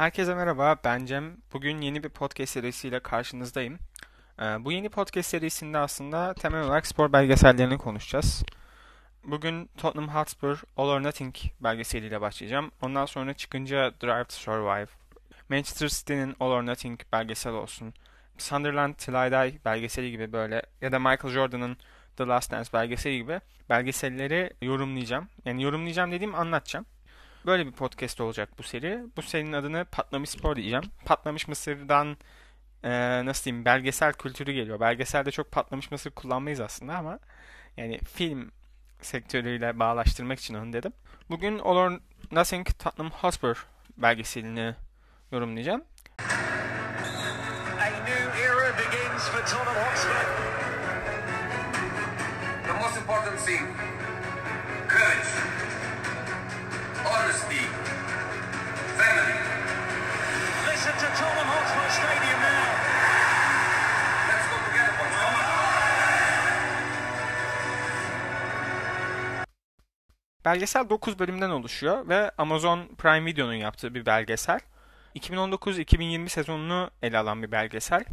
Herkese merhaba, ben Cem. Bugün yeni bir podcast serisiyle karşınızdayım. Ee, bu yeni podcast serisinde aslında temel olarak spor belgesellerini konuşacağız. Bugün Tottenham Hotspur All or Nothing belgeseliyle başlayacağım. Ondan sonra çıkınca Drive to Survive, Manchester City'nin All or Nothing belgesel olsun, Sunderland Till belgeseli gibi böyle ya da Michael Jordan'ın The Last Dance belgeseli gibi belgeselleri yorumlayacağım. Yani yorumlayacağım dediğim anlatacağım. Böyle bir podcast olacak bu seri. Bu serinin adını Patlamış Spor diyeceğim. Patlamış Mısır'dan e, nasıl diyeyim belgesel kültürü geliyor. Belgeselde çok patlamış mısır kullanmayız aslında ama yani film sektörüyle bağlaştırmak için onu dedim. Bugün All or Nothing Tottenham Hotspur belgeselini yorumlayacağım. A new era begins for Tottenham Hotspur. The most important thing Belgesel 9 bölümden oluşuyor ve Amazon Prime Video'nun yaptığı bir belgesel. 2019-2020 sezonunu ele alan bir belgesel.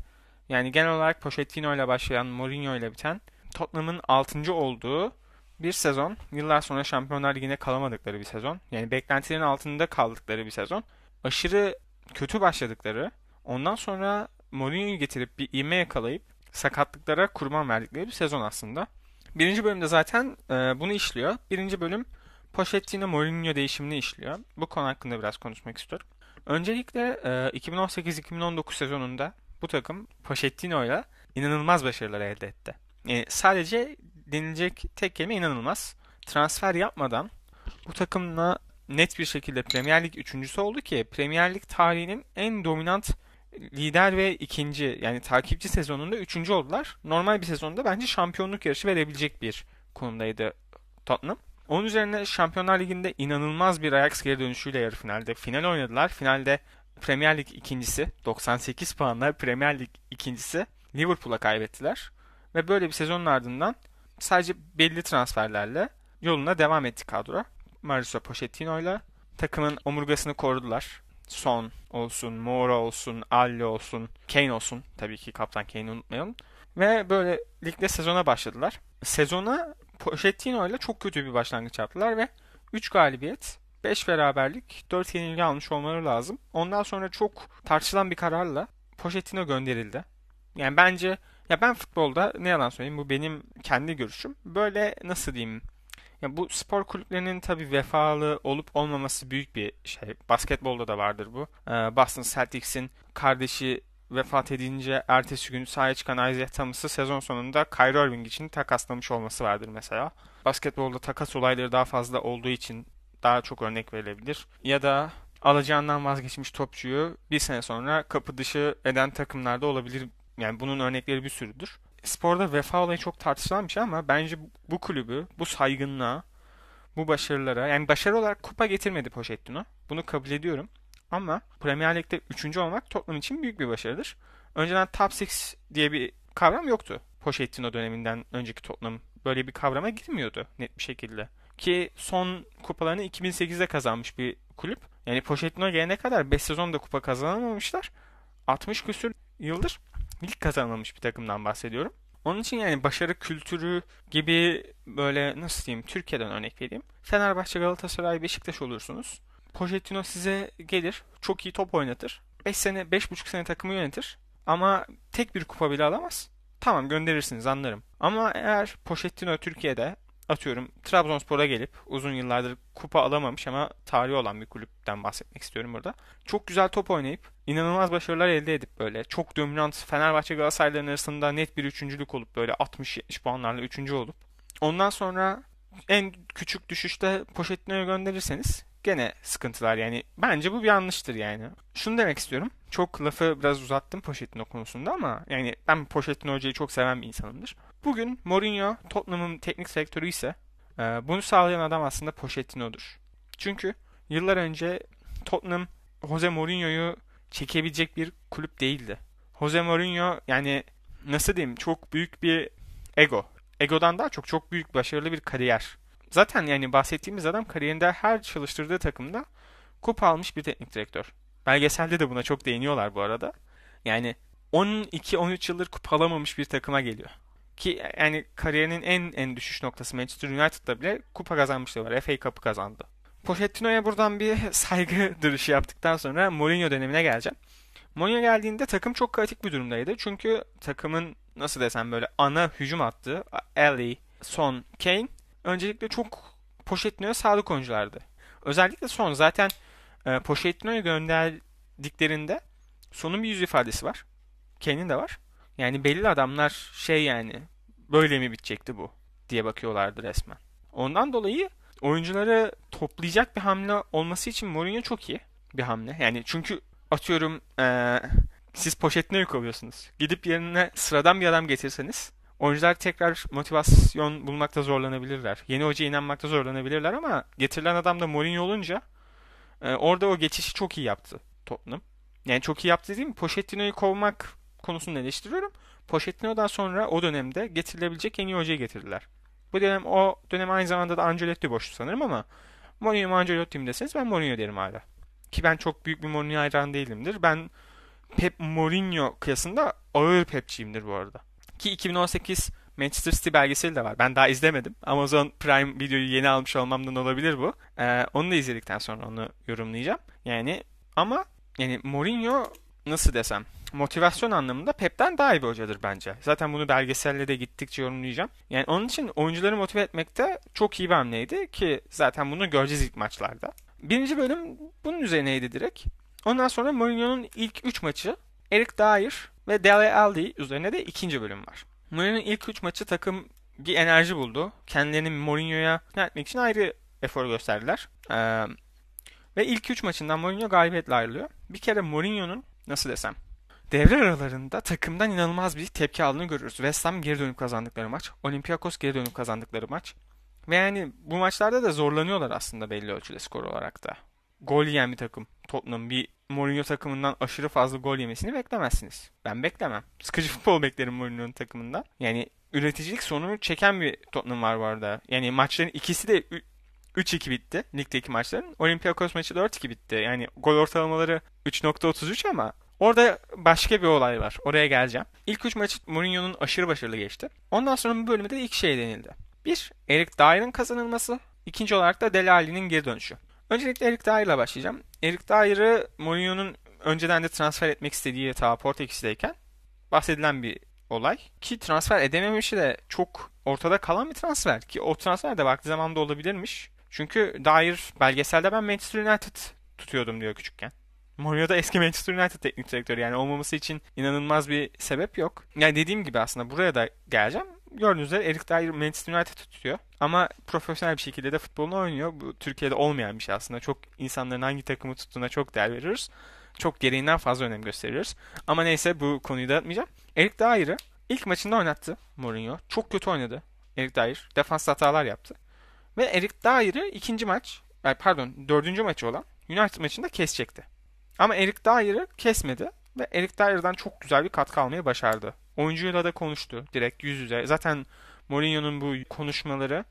Yani genel olarak Pochettino ile başlayan, Mourinho ile biten Tottenham'ın 6. olduğu bir sezon. Yıllar sonra Şampiyonlar Ligi'ne kalamadıkları bir sezon. Yani beklentilerin altında kaldıkları bir sezon. Aşırı kötü başladıkları, ondan sonra Mourinho'yu getirip bir ivme yakalayıp sakatlıklara kurban verdikleri bir sezon aslında. Birinci bölümde zaten e, bunu işliyor. Birinci bölüm Pochettino Mourinho değişimini işliyor. Bu konu hakkında biraz konuşmak istiyorum. Öncelikle e, 2018-2019 sezonunda bu takım Pochettino ile inanılmaz başarılar elde etti. Yani sadece denilecek tek kelime inanılmaz. Transfer yapmadan bu takımla net bir şekilde Premier Lig üçüncüsü oldu ki Premier Lig tarihinin en dominant lider ve ikinci yani takipçi sezonunda üçüncü oldular. Normal bir sezonda bence şampiyonluk yarışı verebilecek bir konumdaydı Tottenham. Onun üzerine Şampiyonlar Ligi'nde inanılmaz bir Ajax geri dönüşüyle yarı finalde final oynadılar. Finalde Premier Lig ikincisi 98 puanla Premier Lig ikincisi Liverpool'a kaybettiler. Ve böyle bir sezonun ardından sadece belli transferlerle yoluna devam etti kadro. Mauricio Pochettino ile takımın omurgasını korudular. Son olsun, Moura olsun, Alli olsun, Kane olsun. Tabii ki kaptan Kane'i unutmayalım. Ve böyle ligde sezona başladılar. Sezona Pochettino ile çok kötü bir başlangıç yaptılar ve 3 galibiyet, 5 beraberlik, 4 yenilgi almış olmaları lazım. Ondan sonra çok tartışılan bir kararla Pochettino gönderildi. Yani bence ya ben futbolda ne yalan söyleyeyim bu benim kendi görüşüm. Böyle nasıl diyeyim? Ya bu spor kulüplerinin tabii vefalı olup olmaması büyük bir şey. Basketbolda da vardır bu. Ee, Boston Celtics'in kardeşi vefat edince ertesi gün sahaya çıkan Isaiah Thomas'ı sezon sonunda Kyrie Irving için takaslamış olması vardır mesela. Basketbolda takas olayları daha fazla olduğu için daha çok örnek verilebilir. Ya da alacağından vazgeçmiş topçuyu bir sene sonra kapı dışı eden takımlarda olabilir. Yani bunun örnekleri bir sürüdür. Sporda vefa olayı çok tartışılan bir şey ama bence bu kulübü, bu saygınlığa, bu başarılara yani başarı olarak kupa getirmedi Pochettino. Bunu kabul ediyorum. Ama Premier Lig'de 3. olmak Tottenham için büyük bir başarıdır. Önceden Top 6 diye bir kavram yoktu. Pochettino döneminden önceki Tottenham böyle bir kavrama girmiyordu net bir şekilde. Ki son kupalarını 2008'de kazanmış bir kulüp. Yani Pochettino gelene kadar 5 sezonda kupa kazanamamışlar. 60 küsür yıldır lig kazanmamış bir takımdan bahsediyorum. Onun için yani başarı kültürü gibi böyle nasıl diyeyim Türkiye'den örnek vereyim. Fenerbahçe, Galatasaray, Beşiktaş olursunuz. Pochettino size gelir, çok iyi top oynatır. 5 sene, 5,5 sene takımı yönetir. Ama tek bir kupa bile alamaz. Tamam gönderirsiniz anlarım. Ama eğer Pochettino Türkiye'de atıyorum Trabzonspor'a gelip uzun yıllardır kupa alamamış ama tarihi olan bir kulüpten bahsetmek istiyorum burada. Çok güzel top oynayıp inanılmaz başarılar elde edip böyle çok dominant Fenerbahçe Galatasaray'ların arasında net bir üçüncülük olup böyle 60-70 puanlarla üçüncü olup ondan sonra en küçük düşüşte Pochettino'yu gönderirseniz gene sıkıntılar yani. Bence bu bir yanlıştır yani. Şunu demek istiyorum. Çok lafı biraz uzattım Pochettino konusunda ama yani ben Pochettino hocayı çok seven bir insanımdır. Bugün Mourinho Tottenham'ın teknik direktörü ise e, bunu sağlayan adam aslında Pochettino'dur. Çünkü yıllar önce Tottenham Jose Mourinho'yu çekebilecek bir kulüp değildi. Jose Mourinho yani nasıl diyeyim çok büyük bir ego. Egodan daha çok çok büyük başarılı bir kariyer. Zaten yani bahsettiğimiz adam kariyerinde her çalıştırdığı takımda kupa almış bir teknik direktör. Belgeselde de buna çok değiniyorlar bu arada. Yani 12-13 yıldır kupa alamamış bir takıma geliyor. Ki yani kariyerinin en en düşüş noktası Manchester United'da bile kupa kazanmışlığı var. FA Cup'ı kazandı. Pochettino'ya buradan bir saygı duruşu yaptıktan sonra Mourinho dönemine geleceğim. Mourinho geldiğinde takım çok kaotik bir durumdaydı. Çünkü takımın nasıl desem böyle ana hücum attığı Ali, Son, Kane öncelikle çok Pochettino'ya sadık oyunculardı. Özellikle Son zaten e, Pochettino'ya gönderdiklerinde Son'un bir yüz ifadesi var. Kane'in de var. Yani belli adamlar şey yani böyle mi bitecekti bu diye bakıyorlardı resmen. Ondan dolayı oyuncuları toplayacak bir hamle olması için Mourinho çok iyi bir hamle. Yani çünkü atıyorum ee, siz Pochettino'yu kovuyorsunuz. Gidip yerine sıradan bir adam getirseniz oyuncular tekrar motivasyon bulmakta zorlanabilirler. Yeni hocaya inanmakta zorlanabilirler ama getirilen adam da Mourinho olunca e, orada o geçişi çok iyi yaptı Tottenham. Yani çok iyi yaptı değil mi? Pochettino'yu kovmak konusunu eleştiriyorum. Pochettino'dan sonra o dönemde getirilebilecek en iyi hocayı getirdiler. Bu dönem o dönem aynı zamanda da Ancelotti boştu sanırım ama Mourinho Ancelotti mi deseniz ben Mourinho derim hala. Ki ben çok büyük bir Mourinho hayran değilimdir. Ben Pep Mourinho kıyasında ağır Pepçiyimdir bu arada. Ki 2018 Manchester City belgeseli de var. Ben daha izlemedim. Amazon Prime videoyu yeni almış olmamdan olabilir bu. Ee, onu da izledikten sonra onu yorumlayacağım. Yani ama yani Mourinho nasıl desem motivasyon anlamında Pep'ten daha iyi bir hocadır bence. Zaten bunu belgeselle de gittikçe yorumlayacağım. Yani onun için oyuncuları motive etmekte çok iyi bir hamleydi ki zaten bunu göreceğiz ilk maçlarda. Birinci bölüm bunun üzerineydi direkt. Ondan sonra Mourinho'nun ilk 3 maçı Eric Dyer ve Dele Alli üzerine de ikinci bölüm var. Mourinho'nun ilk 3 maçı takım bir enerji buldu. Kendilerini Mourinho'ya ikna etmek için ayrı efor gösterdiler. Ee, ve ilk 3 maçından Mourinho galibiyetle ayrılıyor. Bir kere Mourinho'nun nasıl desem devre aralarında takımdan inanılmaz bir tepki aldığını görürüz. West Ham geri dönüp kazandıkları maç. Olympiakos geri dönüp kazandıkları maç. Ve yani bu maçlarda da zorlanıyorlar aslında belli ölçüde skor olarak da. Gol yiyen bir takım. Tottenham bir Mourinho takımından aşırı fazla gol yemesini beklemezsiniz. Ben beklemem. Sıkıcı futbol beklerim Mourinho'nun takımından. Yani üreticilik sonunu çeken bir Tottenham var bu arada. Yani maçların ikisi de 3-2 bitti ligdeki maçların. Olympiakos maçı 4-2 bitti. Yani gol ortalamaları 3.33 ama orada başka bir olay var. Oraya geleceğim. İlk 3 maçı Mourinho'nun aşırı başarılı geçti. Ondan sonra bu bölümde de iki şey denildi. Bir, Eric Dyer'ın kazanılması. İkinci olarak da Dele Alli'nin geri dönüşü. Öncelikle Eric Dyer'la başlayacağım. Eric Dyer'ı Mourinho'nun önceden de transfer etmek istediği ta Portekiz'deyken bahsedilen bir olay. Ki transfer edememişi de çok ortada kalan bir transfer. Ki o transfer de vakti zamanında olabilirmiş. Çünkü Dyer belgeselde ben Manchester United tutuyordum diyor küçükken. Mourinho da eski Manchester United teknik direktörü yani olmaması için inanılmaz bir sebep yok. Yani dediğim gibi aslında buraya da geleceğim. Gördüğünüz üzere Eric Dyer Manchester United tutuyor. Ama profesyonel bir şekilde de futbolunu oynuyor. Bu Türkiye'de olmayan bir şey aslında. Çok insanların hangi takımı tuttuğuna çok değer veriyoruz. Çok gereğinden fazla önem gösteriyoruz. Ama neyse bu konuyu da atmayacağım. Eric Dyer'ı ilk maçında oynattı Mourinho. Çok kötü oynadı Eric Dyer. Defans hatalar yaptı. Ve Eric Dyer'ı ikinci maç, pardon dördüncü maçı olan United maçında kesecekti. Ama Eric Dyer'ı kesmedi ve Eric Dyer'dan çok güzel bir katkı almayı başardı. Oyuncuyla da konuştu direkt yüz yüze. Zaten Mourinho'nun bu konuşmaları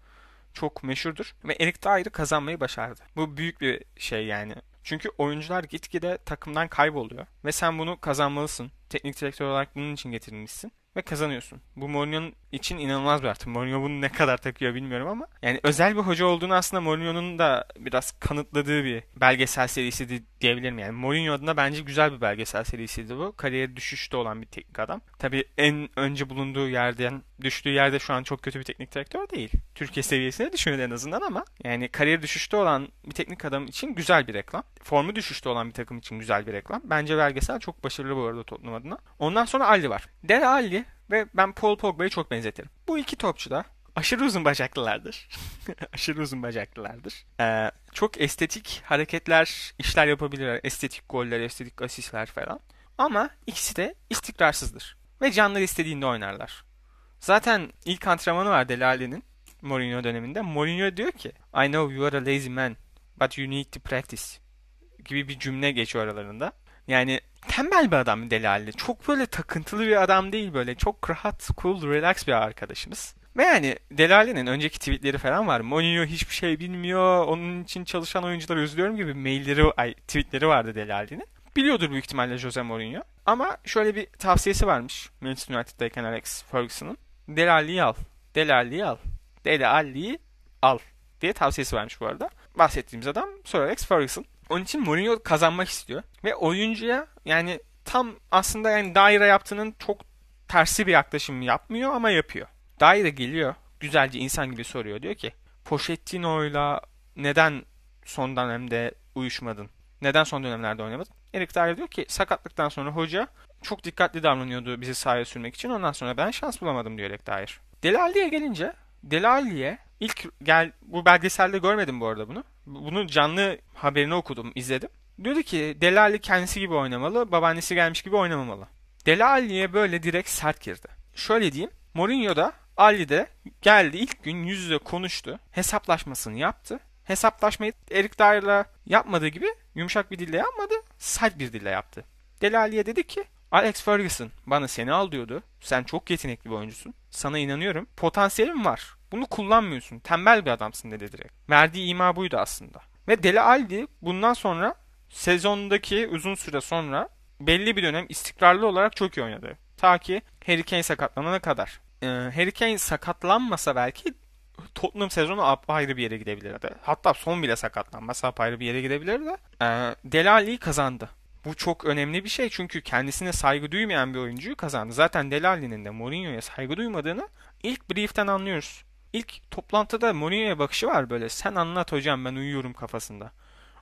çok meşhurdur ve Eric Dyer'ı kazanmayı başardı. Bu büyük bir şey yani. Çünkü oyuncular gitgide takımdan kayboluyor ve sen bunu kazanmalısın. Teknik direktör olarak bunun için getirilmişsin ve kazanıyorsun. Bu Mourinho'nun için inanılmaz bir artı. Mourinho bunu ne kadar takıyor bilmiyorum ama yani özel bir hoca olduğunu aslında Mourinho'nun da biraz kanıtladığı bir belgesel serisi diyebilirim. Yani Mourinho adına bence güzel bir belgesel serisiydi bu. Kariyeri düşüşte olan bir teknik adam. Tabii en önce bulunduğu yerden düştüğü yerde şu an çok kötü bir teknik direktör değil. Türkiye seviyesine düşmedi en azından ama yani kariyer düşüşte olan bir teknik adam için güzel bir reklam. Formu düşüşte olan bir takım için güzel bir reklam. Bence belgesel çok başarılı bu arada Tottenham adına. Ondan sonra Ali var. Dele Ali ve ben Paul Pogba'yı çok benzetirim. Bu iki topçu da aşırı uzun bacaklılardır. aşırı uzun bacaklılardır. Ee, çok estetik hareketler, işler yapabilirler. Estetik goller, estetik asistler falan. Ama ikisi de istikrarsızdır. Ve canları istediğinde oynarlar. Zaten ilk antrenmanı var Delali'nin Mourinho döneminde. Mourinho diyor ki I know you are a lazy man but you need to practice gibi bir cümle geçiyor aralarında. Yani tembel bir adam Delali. Çok böyle takıntılı bir adam değil böyle. Çok rahat, cool, relax bir arkadaşımız. Ve yani Delali'nin önceki tweetleri falan var. Mourinho hiçbir şey bilmiyor. Onun için çalışan oyuncular üzülüyorum gibi mailleri, ay, tweetleri vardı Delali'nin. biliyordur büyük ihtimalle Jose Mourinho. Ama şöyle bir tavsiyesi varmış Manchester United'dayken Alex Ferguson'ın. Deli Ali'yi al. Deli Ali'yi al. Deli Ali'yi al diye tavsiyesi varmış bu arada. Bahsettiğimiz adam Sir Alex Ferguson. Onun için Mourinho kazanmak istiyor. Ve oyuncuya yani tam aslında yani daire yaptığının çok tersi bir yaklaşım yapmıyor ama yapıyor. Daire geliyor. Güzelce insan gibi soruyor. Diyor ki Pochettino'yla neden son dönemde uyuşmadın? Neden son dönemlerde oynamadın? Erik Dyer diyor ki sakatlıktan sonra hoca çok dikkatli davranıyordu bizi sahaya sürmek için. Ondan sonra ben şans bulamadım diyor Erik Dyer. Delali'ye gelince Delali'ye ilk gel bu belgeselde görmedim bu arada bunu. Bunu canlı haberini okudum, izledim. Diyordu ki Delali kendisi gibi oynamalı, babaannesi gelmiş gibi oynamamalı. Delali'ye böyle direkt sert girdi. Şöyle diyeyim, Mourinho da Ali de geldi ilk gün yüz yüze konuştu. Hesaplaşmasını yaptı. Hesaplaşmayı Erik Dyer'la yapmadığı gibi yumuşak bir dille yapmadı. Sert bir dille yaptı. Delali'ye dedi ki Alex Ferguson bana seni al diyordu. Sen çok yetenekli bir oyuncusun. Sana inanıyorum. Potansiyelin var. Bunu kullanmıyorsun. Tembel bir adamsın dedi direkt. Verdiği ima buydu aslında. Ve Dele Alli bundan sonra sezondaki uzun süre sonra belli bir dönem istikrarlı olarak çok iyi oynadı. Ta ki Harry Kane sakatlanana kadar. Ee, Harry Kane sakatlanmasa belki Tottenham sezonu apayrı bir yere gidebilirdi. Hatta son bile sakatlanmasa apayrı bir yere gidebilirdi. Ee, Dele Alli'yi kazandı. Bu çok önemli bir şey çünkü kendisine saygı duymayan bir oyuncuyu kazandı. Zaten Dele Alli'nin de Mourinho'ya saygı duymadığını ilk brief'ten anlıyoruz. İlk toplantıda Mourinho'ya bakışı var böyle. Sen anlat hocam ben uyuyorum kafasında.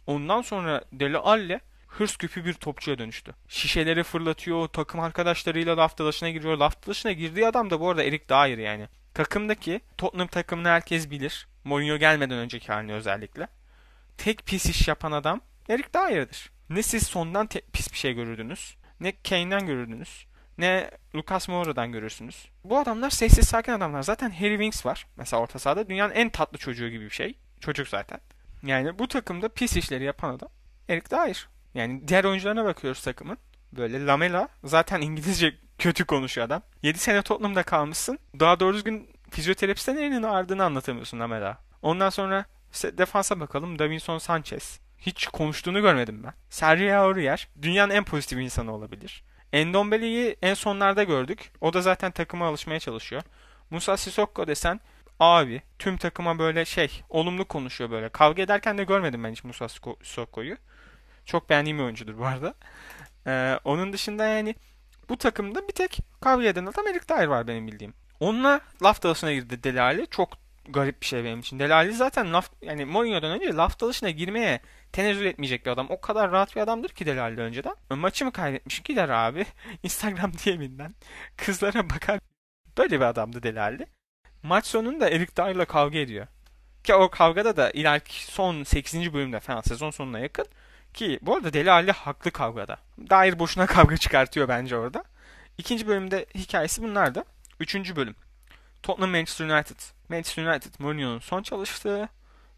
Ondan sonra Dele Alli hırs küpü bir topçuya dönüştü. Şişeleri fırlatıyor, takım arkadaşlarıyla laf dalaşına giriyor. Laf dalaşına girdiği adam da bu arada Erik Dyer yani. Takımdaki Tottenham takımını herkes bilir. Mourinho gelmeden önceki halini özellikle. Tek pis iş yapan adam Erik Dyer'dir. Ne siz sondan te- pis bir şey görürdünüz, ne Kane'den görürdünüz, ne Lucas Moura'dan görürsünüz. Bu adamlar sessiz sakin adamlar. Zaten Harry Winks var. Mesela orta sahada dünyanın en tatlı çocuğu gibi bir şey. Çocuk zaten. Yani bu takımda pis işleri yapan adam Erik Dyer. Yani diğer oyuncularına bakıyoruz takımın. Böyle Lamela zaten İngilizce kötü konuşuyor adam. 7 sene Tottenham'da kalmışsın. Daha doğru düzgün fizyoterapisten elinin ardını anlatamıyorsun Lamela. Ondan sonra defansa bakalım. Davinson Sanchez. Hiç konuştuğunu görmedim ben. Sergio Aurier dünyanın en pozitif insanı olabilir. Endombele'yi en sonlarda gördük. O da zaten takıma alışmaya çalışıyor. Musa Sissoko desen abi tüm takıma böyle şey olumlu konuşuyor böyle. Kavga ederken de görmedim ben hiç Musa Sissoko'yu. Çok beğendiğim bir oyuncudur bu arada. Ee, onun dışında yani bu takımda bir tek kavga eden adam Erik Dyer var benim bildiğim. Onunla laf dalasına girdi Delali. Çok garip bir şey benim için. Delali zaten laf yani Mourinho'dan önce laf dalışına girmeye tenezzül etmeyecek bir adam. O kadar rahat bir adamdır ki Delali önceden. Maçı mı kaybetmiş gider abi. Instagram DM'inden kızlara bakar. Böyle bir adamdı Delali. Maç sonunda Erik Dyer'la kavga ediyor. Ki o kavgada da ileriki son 8. bölümde falan sezon sonuna yakın. Ki bu arada Deli Ali haklı kavgada. Dair boşuna kavga çıkartıyor bence orada. İkinci bölümde hikayesi bunlardı. Üçüncü bölüm. Tottenham Manchester United. Manchester United Mourinho'nun son çalıştığı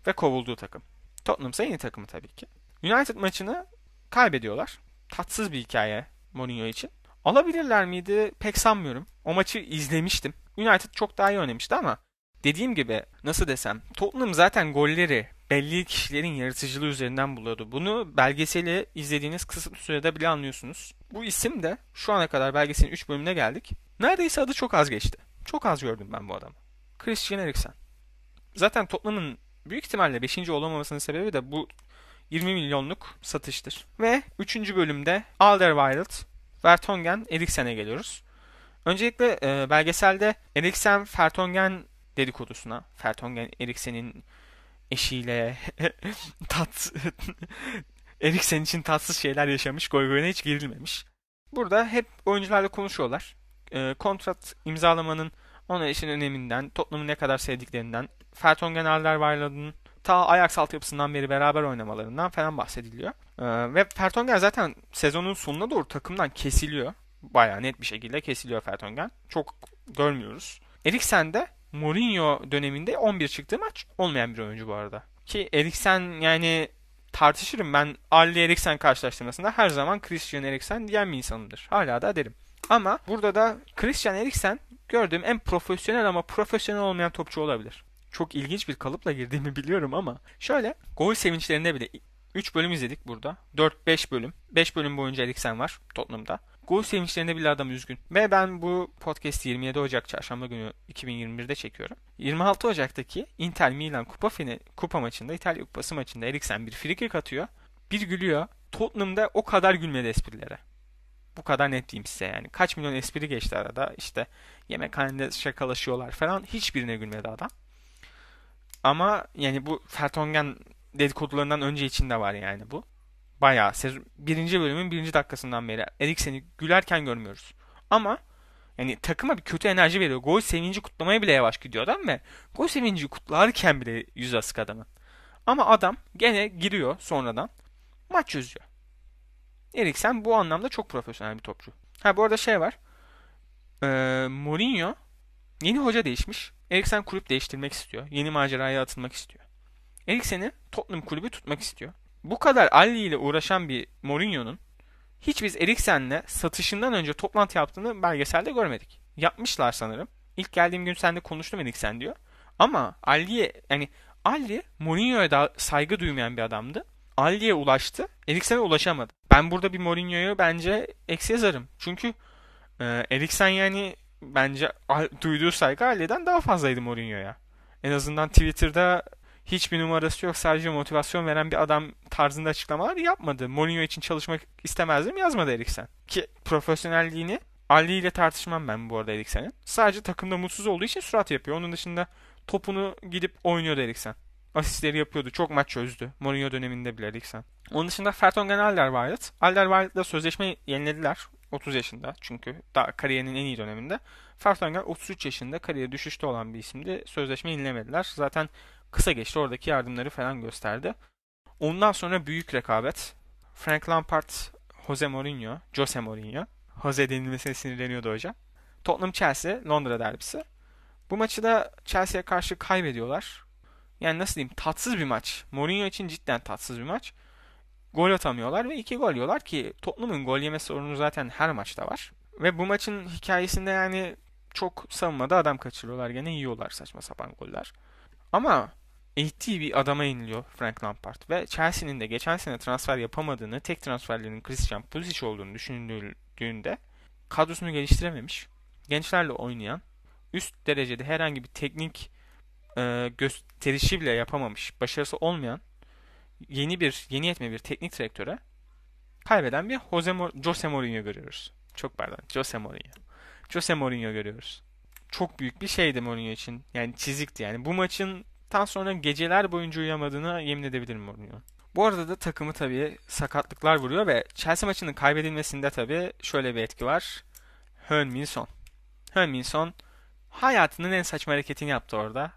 ve kovulduğu takım. Tottenham ise yeni takımı tabii ki. United maçını kaybediyorlar. Tatsız bir hikaye Mourinho için. Alabilirler miydi pek sanmıyorum. O maçı izlemiştim. United çok daha iyi oynamıştı ama dediğim gibi nasıl desem Tottenham zaten golleri belli kişilerin yaratıcılığı üzerinden buluyordu. Bunu belgeseli izlediğiniz kısıtlı sürede bile anlıyorsunuz. Bu isim de şu ana kadar belgeselin 3 bölümüne geldik. Neredeyse adı çok az geçti. Çok az gördüm ben bu adamı. Christian Eriksen. Zaten Tottenham'ın büyük ihtimalle 5. olamamasının sebebi de bu 20 milyonluk satıştır. Ve 3. bölümde Alderweireld, Vertonghen, Eriksen'e geliyoruz. Öncelikle e, belgeselde Eriksen Vertonghen dedikodusuna, Vertonghen Eriksen'in eşiyle tat Eriksen için tatsız şeyler yaşamış. Goygoyuna hiç girilmemiş. Burada hep oyuncularla konuşuyorlar. E, kontrat imzalamanın onun için öneminden, Tottenham'ı ne kadar sevdiklerinden, Fertongen Alderweireld'ın ta Ajax altyapısından beri beraber oynamalarından falan bahsediliyor. Ee, ve Fertongen zaten sezonun sonuna doğru takımdan kesiliyor. Bayağı net bir şekilde kesiliyor Fertongen. Çok görmüyoruz. Eriksen de Mourinho döneminde 11 çıktığı maç olmayan bir oyuncu bu arada. Ki Eriksen yani tartışırım ben Ali Eriksen karşılaştırmasında her zaman Christian Eriksen diyen bir insanımdır. Hala da derim. Ama burada da Christian Eriksen gördüğüm en profesyonel ama profesyonel olmayan topçu olabilir. Çok ilginç bir kalıpla girdiğimi biliyorum ama şöyle gol sevinçlerinde bile 3 bölüm izledik burada. 4-5 bölüm. 5 bölüm boyunca Eriksen var Tottenham'da. Gol sevinçlerinde bile adam üzgün. Ve ben bu podcast 27 Ocak çarşamba günü 2021'de çekiyorum. 26 Ocak'taki Inter Milan kupa fini, kupa maçında İtalya kupası maçında Eriksen bir frikik atıyor. Bir gülüyor. Tottenham'da o kadar gülmedi esprilere. Bu kadar net diyeyim size yani. Kaç milyon espri geçti arada. İşte yemekhanede şakalaşıyorlar falan. Hiçbirine gülmedi adam. Ama yani bu Fertongen dedikodularından önce içinde var yani bu. Bayağı sezon, birinci bölümün birinci dakikasından beri Eriksen'i gülerken görmüyoruz. Ama yani takıma bir kötü enerji veriyor. Gol sevinci kutlamaya bile yavaş gidiyor adam ve gol sevinci kutlarken bile yüz asık adamın. Ama adam gene giriyor sonradan. Maç çözüyor. Eriksen bu anlamda çok profesyonel bir topçu. Ha bu arada şey var. Ee, Mourinho yeni hoca değişmiş. Eriksen kulüp değiştirmek istiyor. Yeni maceraya atılmak istiyor. Eriksen'i Tottenham kulübü tutmak istiyor. Bu kadar Ali ile uğraşan bir Mourinho'nun hiç biz Eriksen'le satışından önce toplantı yaptığını belgeselde görmedik. Yapmışlar sanırım. İlk geldiğim gün seninle konuştum Eriksen diyor. Ama Ali'ye yani Ali Mourinho'ya da saygı duymayan bir adamdı. Ali'ye ulaştı. Eriksen'e ulaşamadı. Ben burada bir Mourinho'yu bence eksi yazarım. Çünkü e, Eriksen yani bence duyduğu saygı Ali'den daha fazlaydı Mourinho'ya. En azından Twitter'da hiçbir numarası yok sadece motivasyon veren bir adam tarzında açıklamalar yapmadı. Mourinho için çalışmak istemezdim yazmadı Eriksen. Ki profesyonelliğini Ali ile tartışmam ben bu arada Eriksen'in. Sadece takımda mutsuz olduğu için surat yapıyor. Onun dışında topunu gidip oynuyordu Eriksen. Asistleri yapıyordu. Çok maç çözdü. Mourinho döneminde bile Eriksen. Onun dışında Fertongen Alderweireld. Alderweireld'la sözleşme yenilediler. 30 yaşında çünkü daha kariyerinin en iyi döneminde. Fertongen 33 yaşında kariyeri düşüşte olan bir isimdi. Sözleşme yenilemediler. Zaten kısa geçti. Oradaki yardımları falan gösterdi. Ondan sonra büyük rekabet. Frank Lampard, Jose Mourinho, Jose Mourinho. Jose denilmesine sinirleniyordu hocam. Tottenham Chelsea Londra derbisi. Bu maçı da Chelsea'ye karşı kaybediyorlar. Yani nasıl diyeyim tatsız bir maç. Mourinho için cidden tatsız bir maç. Gol atamıyorlar ve iki gol yiyorlar ki Tottenham'ın gol yeme sorunu zaten her maçta var. Ve bu maçın hikayesinde yani çok savunmada adam kaçırıyorlar. Gene yiyorlar saçma sapan goller. Ama eğittiği bir adama iniliyor Frank Lampard ve Chelsea'nin de geçen sene transfer yapamadığını, tek transferlerin Christian Pulisic olduğunu düşündüğünde kadrosunu geliştirememiş, gençlerle oynayan, üst derecede herhangi bir teknik e, gösterişi bile yapamamış, başarısı olmayan yeni bir, yeni yetme bir teknik direktöre kaybeden bir Jose Jose Mourinho görüyoruz. Çok pardon, Jose Mourinho. Jose Mourinho görüyoruz. Çok büyük bir şeydi Mourinho için. Yani çizikti yani. Bu maçın tam sonra geceler boyunca uyuyamadığını yemin edebilirim Mourinho. Bu arada da takımı tabii sakatlıklar vuruyor ve Chelsea maçının kaybedilmesinde tabii şöyle bir etki var. Heung-min Son. Heung-min Son hayatının en saçma hareketini yaptı orada.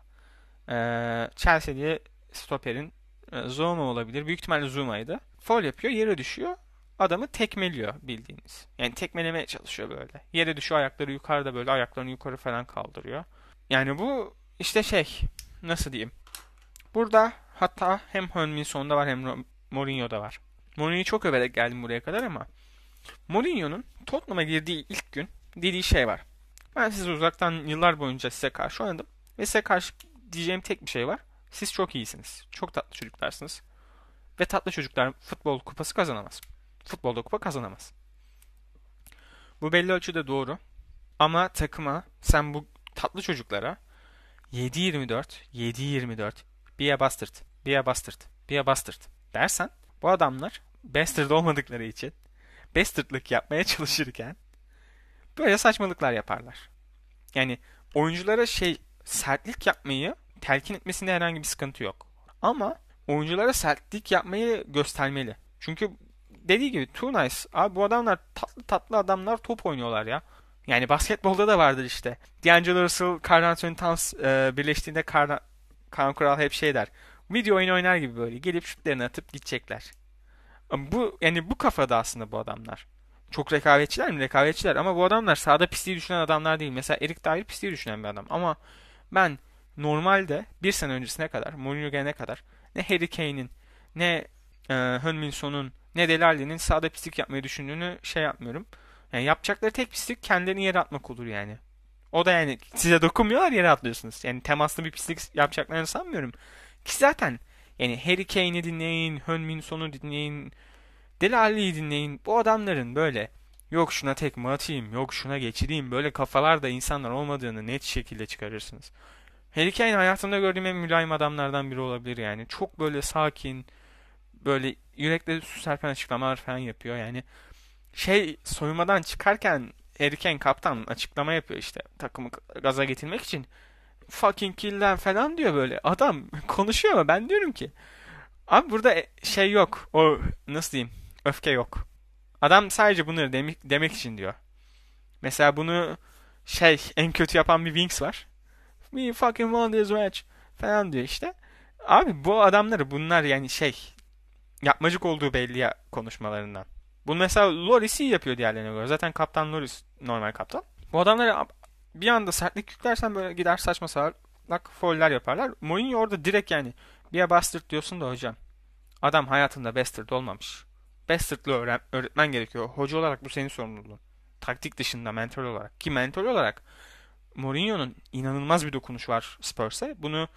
Ee, Chelsea'li stoperin e, Zuma olabilir. Büyük ihtimalle Zuma'ydı. Foul yapıyor, yere düşüyor. Adamı tekmeliyor bildiğiniz. Yani tekmelemeye çalışıyor böyle. Yere düşüyor ayakları yukarıda böyle ayaklarını yukarı falan kaldırıyor. Yani bu işte şey nasıl diyeyim. Burada hatta hem Heung-min Son'da var hem Mourinho'da var. Mourinho'yu çok överek geldim buraya kadar ama Mourinho'nun Tottenham'a girdiği ilk gün dediği şey var. Ben sizi uzaktan yıllar boyunca size karşı oynadım. Ve size karşı diyeceğim tek bir şey var. Siz çok iyisiniz. Çok tatlı çocuklarsınız. Ve tatlı çocuklar futbol kupası kazanamaz. Futbolda kupa kazanamaz. Bu belli ölçüde doğru. Ama takıma sen bu tatlı çocuklara 7-24, 7-24, be a bastard, be a bastard, be dersen bu adamlar bastard olmadıkları için bastardlık yapmaya çalışırken böyle saçmalıklar yaparlar. Yani oyunculara şey sertlik yapmayı telkin etmesinde herhangi bir sıkıntı yok. Ama oyunculara sertlik yapmayı göstermeli. Çünkü dediği gibi too nice. Abi bu adamlar tatlı tatlı adamlar top oynuyorlar ya. Yani basketbolda da vardır işte. D'Angelo Russell, Carl Anthony Towns e, birleştiğinde Kaan Kural hep şey der. Video oyun oynar gibi böyle gelip şutlarını atıp gidecekler. Bu yani bu kafada aslında bu adamlar. Çok rekabetçiler mi? Rekabetçiler ama bu adamlar sahada pisliği düşünen adamlar değil. Mesela Erik Dyer pisliği düşünen bir adam ama ben normalde bir sene öncesine kadar Mourinho gelene kadar ne Harry Kane'in ne e, Son'un ne Delali'nin sahada pislik yapmayı düşündüğünü şey yapmıyorum. Yani yapacakları tek pislik kendilerini yere atmak olur yani. O da yani size dokunmuyorlar yere atlıyorsunuz. Yani temaslı bir pislik yapacaklarını sanmıyorum. Ki zaten Yani Harry Kane'i dinleyin, Son'u dinleyin, Deli Ali'yi dinleyin. Bu adamların böyle yok şuna tekme atayım, yok şuna geçireyim böyle kafalarda insanlar olmadığını net şekilde çıkarırsınız. Harry Kane hayatımda gördüğüm en mülayim adamlardan biri olabilir yani. Çok böyle sakin, böyle yürekleri su serpen açıklamalar falan yapıyor. Yani şey soyunmadan çıkarken Harry Kane kaptan açıklama yapıyor işte takımı gaza getirmek için. Fucking kill them falan diyor böyle. Adam konuşuyor ama ben diyorum ki abi burada e, şey yok. O nasıl diyeyim? Öfke yok. Adam sadece bunları demek, demek için diyor. Mesela bunu şey en kötü yapan bir Wings var. We fucking won this match falan diyor işte. Abi bu adamları bunlar yani şey yapmacık olduğu belli ya konuşmalarından. Bunu mesela Loris iyi yapıyor diğerlerine göre. Zaten kaptan Loris normal kaptan. Bu adamları bir anda sertlik yüklersen böyle gider saçma salak foller yaparlar. Mourinho orada direkt yani bir bastard diyorsun da hocam. Adam hayatında bastard olmamış. Bastard'lı öğren öğretmen gerekiyor. Hoca olarak bu senin sorumluluğun. Taktik dışında mentor olarak. Ki mentor olarak Mourinho'nun inanılmaz bir dokunuş var Spurs'e. Bunu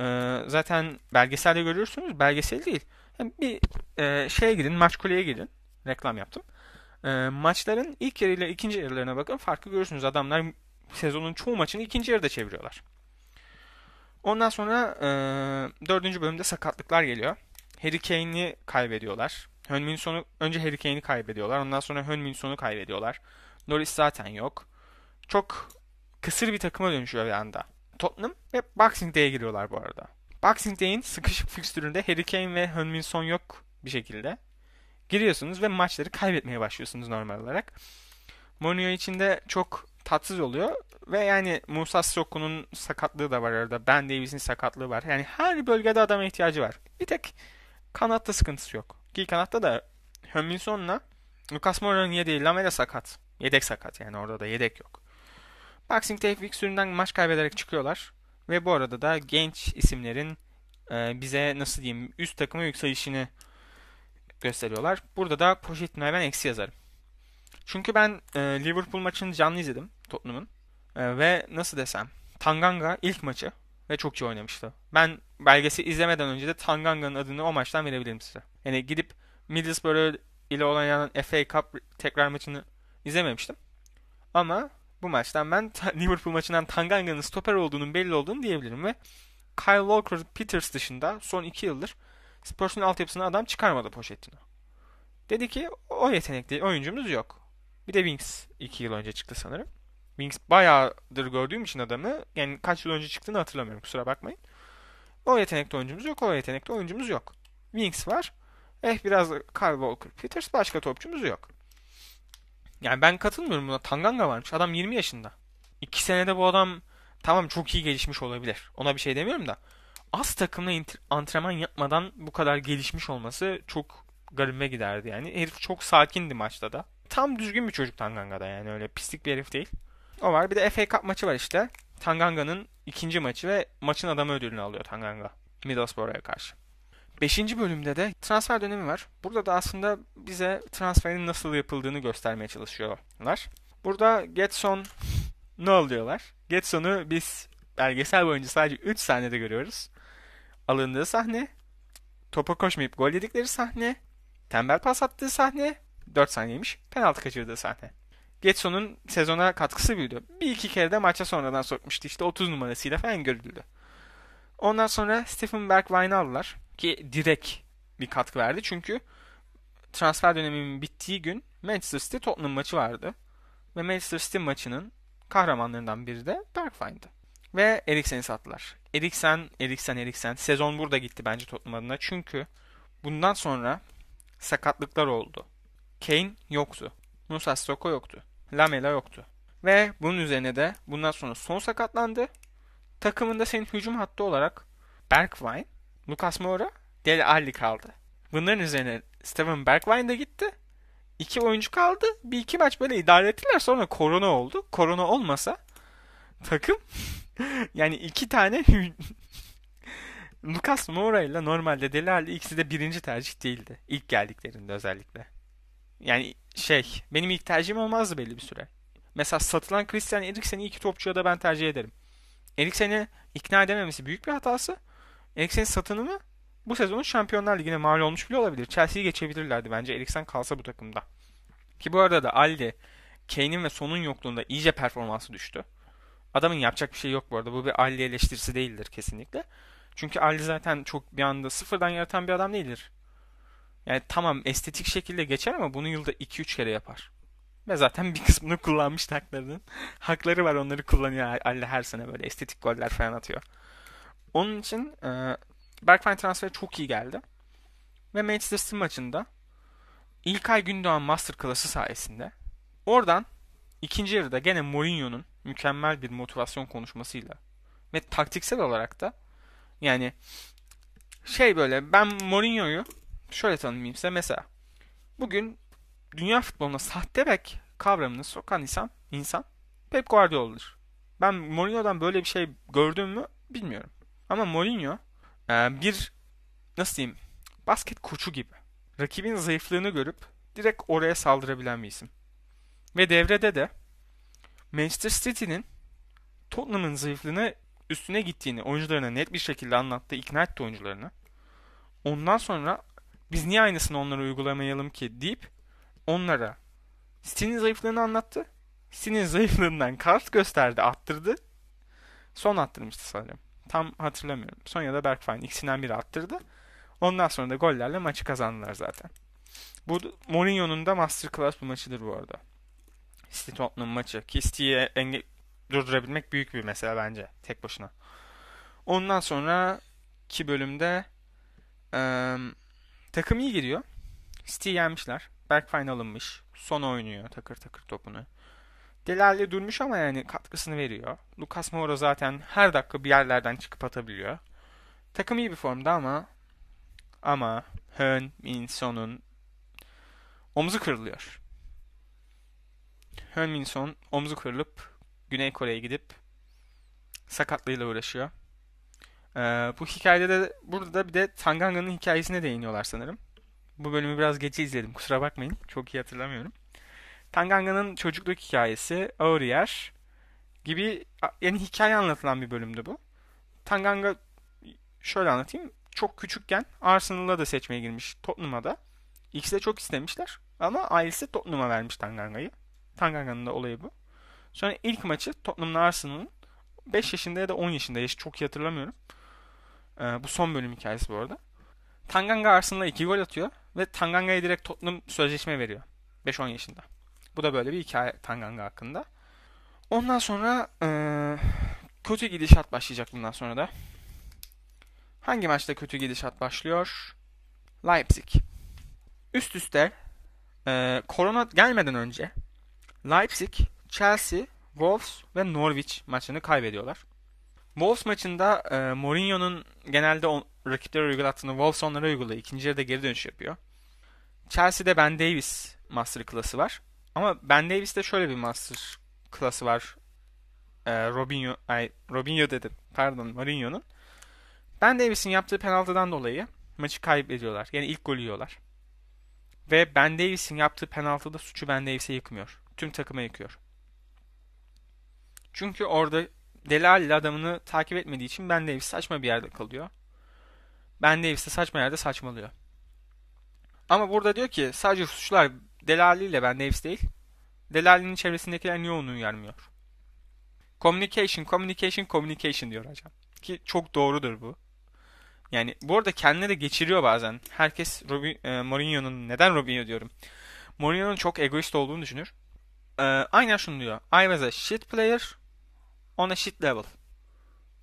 e, zaten belgeselde görürsünüz. Belgesel değil. Yani bir e, şeye gidin, maç kuleye gidin. Reklam yaptım. E, maçların ilk yarı ile ikinci yarılarına bakın. Farkı görürsünüz. Adamlar sezonun çoğu maçını ikinci yarıda çeviriyorlar. Ondan sonra e, dördüncü bölümde sakatlıklar geliyor. Harry Kane'i kaybediyorlar. Heung-min Son'u önce Harry Kane'i kaybediyorlar. Ondan sonra Heung-min Son'u kaybediyorlar. Norris zaten yok. Çok kısır bir takıma dönüşüyor bir anda. Tottenham ve Boxing Day'e giriyorlar bu arada. Boxing Day'in sıkışık fikstüründe Harry Kane ve Heung-min Son yok bir şekilde. Giriyorsunuz ve maçları kaybetmeye başlıyorsunuz normal olarak. Mourinho için de çok tatsız oluyor. Ve yani Musa Sissoko'nun sakatlığı da var arada. Ben Davis'in sakatlığı var. Yani her bölgede adama ihtiyacı var. Bir tek kanatta sıkıntısı yok. Ki kanatta da Heung-min Son'la Lucas Moura'nın yedeği Lamela sakat. Yedek sakat yani orada da yedek yok. Boxing Day fikstüründen maç kaybederek çıkıyorlar. Ve bu arada da genç isimlerin e, bize nasıl diyeyim üst takıma yükselişini gösteriyorlar. Burada da Pochettino'ya ben eksi yazarım. Çünkü ben e, Liverpool maçını canlı izledim Tottenham'ın. E, ve nasıl desem Tanganga ilk maçı ve çok iyi oynamıştı. Ben belgesi izlemeden önce de Tanganga'nın adını o maçtan verebilirim size. Yani gidip Middlesbrough ile oynanan FA Cup tekrar maçını izlememiştim. Ama bu maçtan ben Liverpool maçından Tanganga'nın stoper olduğunun belli olduğunu diyebilirim ve Kyle Walker Peters dışında son iki yıldır Spurs'un altyapısına adam çıkarmadı Pochettino. Dedi ki o yetenekli oyuncumuz yok. Bir de Wings iki yıl önce çıktı sanırım. Wings bayağıdır gördüğüm için adamı yani kaç yıl önce çıktığını hatırlamıyorum kusura bakmayın. O yetenekli oyuncumuz yok, o yetenekli oyuncumuz yok. Wings var. Eh biraz Kyle Walker Peters başka topçumuz yok. Yani ben katılmıyorum buna. Tanganga varmış. Adam 20 yaşında. 2 senede bu adam tamam çok iyi gelişmiş olabilir. Ona bir şey demiyorum da. Az takımla antrenman yapmadan bu kadar gelişmiş olması çok garibime giderdi yani. Herif çok sakindi maçta da. Tam düzgün bir çocuk Tanganga'da yani öyle pislik bir herif değil. O var. Bir de FA Cup maçı var işte. Tanganga'nın ikinci maçı ve maçın adamı ödülünü alıyor Tanganga. Middlesbrough'a karşı. Beşinci bölümde de transfer dönemi var. Burada da aslında bize transferin nasıl yapıldığını göstermeye çalışıyorlar. Burada Getson ne oluyorlar? Getson'u biz belgesel boyunca sadece 3 sahnede görüyoruz. Alındığı sahne, topa koşmayıp gol yedikleri sahne, tembel pas attığı sahne, 4 saniyeymiş, penaltı kaçırdığı sahne. Getson'un sezona katkısı büyüdü. Bir iki kere de maça sonradan sokmuştu. İşte 30 numarasıyla falan görüldü. Ondan sonra Stephen Bergwijn'i aldılar. Ki direkt bir katkı verdi. Çünkü transfer döneminin bittiği gün Manchester City Tottenham maçı vardı. Ve Manchester City maçının kahramanlarından biri de Bergwijn'dı. Ve Eriksen'i sattılar. Eriksen, Eriksen, Eriksen. Sezon burada gitti bence Tottenham adına. Çünkü bundan sonra sakatlıklar oldu. Kane yoktu. Musa Sissoko yoktu. Lamela yoktu. Ve bunun üzerine de bundan sonra son sakatlandı. Takımında senin hücum hattı olarak Bergwijn, Lucas Moura, Deli Alli kaldı. Bunların üzerine Steven Bergwijn de gitti. İki oyuncu kaldı. Bir iki maç böyle idare ettiler. Sonra korona oldu. Korona olmasa takım yani iki tane Lucas Moura ile normalde Deli Alli ikisi de birinci tercih değildi. İlk geldiklerinde özellikle. Yani şey benim ilk tercihim olmazdı belli bir süre. Mesela satılan Christian Eriksen'i iki topçuya da ben tercih ederim. Eriksen'i ikna edememesi büyük bir hatası. Eriksen'in satınımı bu sezonun Şampiyonlar Ligi'ne mal olmuş bile olabilir. Chelsea'yi geçebilirlerdi bence Eriksen kalsa bu takımda. Ki bu arada da Aldi, Kane'in ve Son'un yokluğunda iyice performansı düştü. Adamın yapacak bir şey yok bu arada. Bu bir Aldi eleştirisi değildir kesinlikle. Çünkü Aldi zaten çok bir anda sıfırdan yaratan bir adam değildir. Yani tamam estetik şekilde geçer ama bunu yılda 2-3 kere yapar. Ve zaten bir kısmını kullanmış haklarının. Hakları var onları kullanıyor Aldi her sene böyle estetik goller falan atıyor. Onun için e, Bergwijn transferi çok iyi geldi. Ve Manchester City maçında İlkay Gündoğan Masterclass'ı sayesinde oradan ikinci yarıda gene Mourinho'nun mükemmel bir motivasyon konuşmasıyla ve taktiksel olarak da yani şey böyle ben Mourinho'yu şöyle tanımlayayım size mesela bugün dünya futboluna sahte bek kavramını sokan insan insan Pep Guardiola'dır. Ben Mourinho'dan böyle bir şey gördüm mü bilmiyorum. Ama Mourinho e, bir nasıl diyeyim basket koçu gibi. Rakibin zayıflığını görüp direkt oraya saldırabilen bir isim. Ve devrede de Manchester City'nin Tottenham'ın zayıflığını üstüne gittiğini oyuncularına net bir şekilde anlattı, ikna etti oyuncularını. Ondan sonra biz niye aynısını onlara uygulamayalım ki deyip onlara City'nin zayıflığını anlattı. City'nin zayıflığından kart gösterdi, attırdı. Son attırmıştı sanırım. Tam hatırlamıyorum. Son ya da Bergwijn ikisinden biri attırdı. Ondan sonra da gollerle maçı kazandılar zaten. Bu Mourinho'nun da masterclass bir maçıdır bu arada. City Tottenham maçı. Ki City'yi enge- durdurabilmek büyük bir mesele bence tek başına. Ondan sonra ki bölümde e, takım iyi gidiyor. City yenmişler. Bergwijn alınmış. Son oynuyor takır takır topunu. Delali durmuş ama yani katkısını veriyor. Lucas Moura zaten her dakika bir yerlerden çıkıp atabiliyor. Takım iyi bir formda ama ama Hön Min omzu kırılıyor. Hön Min omzu kırılıp Güney Kore'ye gidip sakatlığıyla uğraşıyor. Ee, bu hikayede de burada da bir de Tanganga'nın hikayesine değiniyorlar sanırım. Bu bölümü biraz geç izledim kusura bakmayın. Çok iyi hatırlamıyorum. Tanganga'nın çocukluk hikayesi, ağır yer gibi yani hikaye anlatılan bir bölümdü bu. Tanganga şöyle anlatayım. Çok küçükken Arsenal'a da seçmeye girmiş Tottenham'a da. İkisi de çok istemişler. Ama ailesi Tottenham'a vermiş Tanganga'yı. Tanganga'nın da olayı bu. Sonra ilk maçı Tottenham'la Arsenal'ın 5 yaşında ya da 10 yaşında yaşı çok iyi hatırlamıyorum. Ee, bu son bölüm hikayesi bu arada. Tanganga Arsenal'a 2 gol atıyor ve Tanganga'ya direkt Tottenham sözleşme veriyor. 5-10 yaşında. Bu da böyle bir hikaye Tanganga hakkında. Ondan sonra ee, kötü gidişat başlayacak bundan sonra da. Hangi maçta kötü gidişat başlıyor? Leipzig. Üst üste e, korona gelmeden önce Leipzig, Chelsea, Wolves ve Norwich maçını kaybediyorlar. Wolves maçında e, Mourinho'nun genelde on, rakiplere uygulattığını Wolves onlara uyguluyor. İkinci yarıda geri dönüş yapıyor. Chelsea'de Ben Davis master klası var. Ama Ben Davis'te şöyle bir master klası var. E, Robinho, ay, Robinho dedim. Pardon Mourinho'nun. Ben Davis'in yaptığı penaltıdan dolayı maçı kaybediyorlar. Yani ilk golü yiyorlar. Ve Ben Davis'in yaptığı penaltıda suçu Ben Davis'e yıkmıyor. Tüm takıma yıkıyor. Çünkü orada Delali adamını takip etmediği için Ben Davis saçma bir yerde kalıyor. Ben Davis de saçma yerde saçmalıyor. Ama burada diyor ki sadece suçlar Delali ile Ben Davis değil. Delali'nin çevresindekiler niye onu uyarmıyor? Communication, communication, communication diyor hocam. Ki çok doğrudur bu. Yani bu arada kendine de geçiriyor bazen. Herkes Robin, e, Mourinho'nun neden Robinho diyorum. Mourinho'nun çok egoist olduğunu düşünür. E, aynen şunu diyor. I was a shit player on a shit level.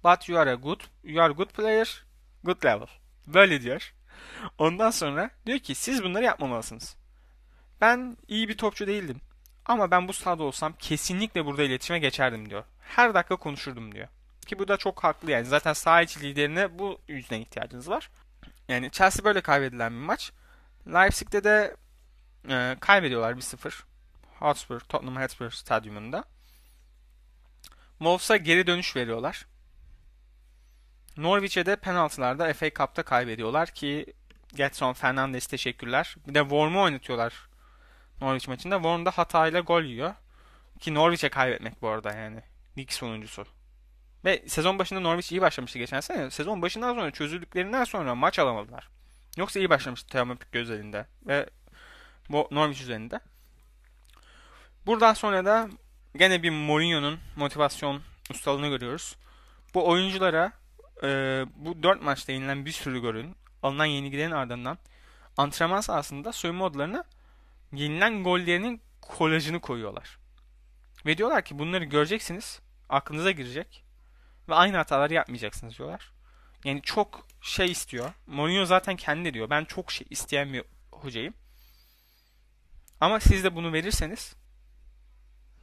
But you are a good, you are good player, good level. Böyle diyor. Ondan sonra diyor ki siz bunları yapmamalısınız. Ben iyi bir topçu değildim. Ama ben bu sahada olsam kesinlikle burada iletişime geçerdim diyor. Her dakika konuşurdum diyor. Ki bu da çok haklı yani. Zaten saha içi liderine bu yüzden ihtiyacınız var. Yani Chelsea böyle kaybedilen bir maç. Leipzig'te de e, kaybediyorlar 1-0. Hotspur, Tottenham Hotspur stadyumunda. Wolves'a geri dönüş veriyorlar. Norwich'e de penaltılarda FA Cup'ta kaybediyorlar ki Getson Fernandes teşekkürler. Bir de Worm'u oynatıyorlar Norwich maçında. Worm da hatayla gol yiyor. Ki Norwich'e kaybetmek bu arada yani. Lig sonuncusu. Ve sezon başında Norwich iyi başlamıştı geçen sene. Sezon başından sonra çözüldüklerinden sonra maç alamadılar. Yoksa iyi başlamıştı Teoman Pik üzerinde ve bu Norwich üzerinde. Buradan sonra da gene bir Mourinho'nun motivasyon ustalığını görüyoruz. Bu oyunculara e, bu 4 maçta yenilen bir sürü golün alınan yenilgilerin ardından antrenman sahasında soyunma odalarına yenilen gollerinin kolajını koyuyorlar. Ve diyorlar ki bunları göreceksiniz, aklınıza girecek ve aynı hataları yapmayacaksınız diyorlar. Yani çok şey istiyor. Mourinho zaten kendi diyor. Ben çok şey isteyen bir hocayım. Ama siz de bunu verirseniz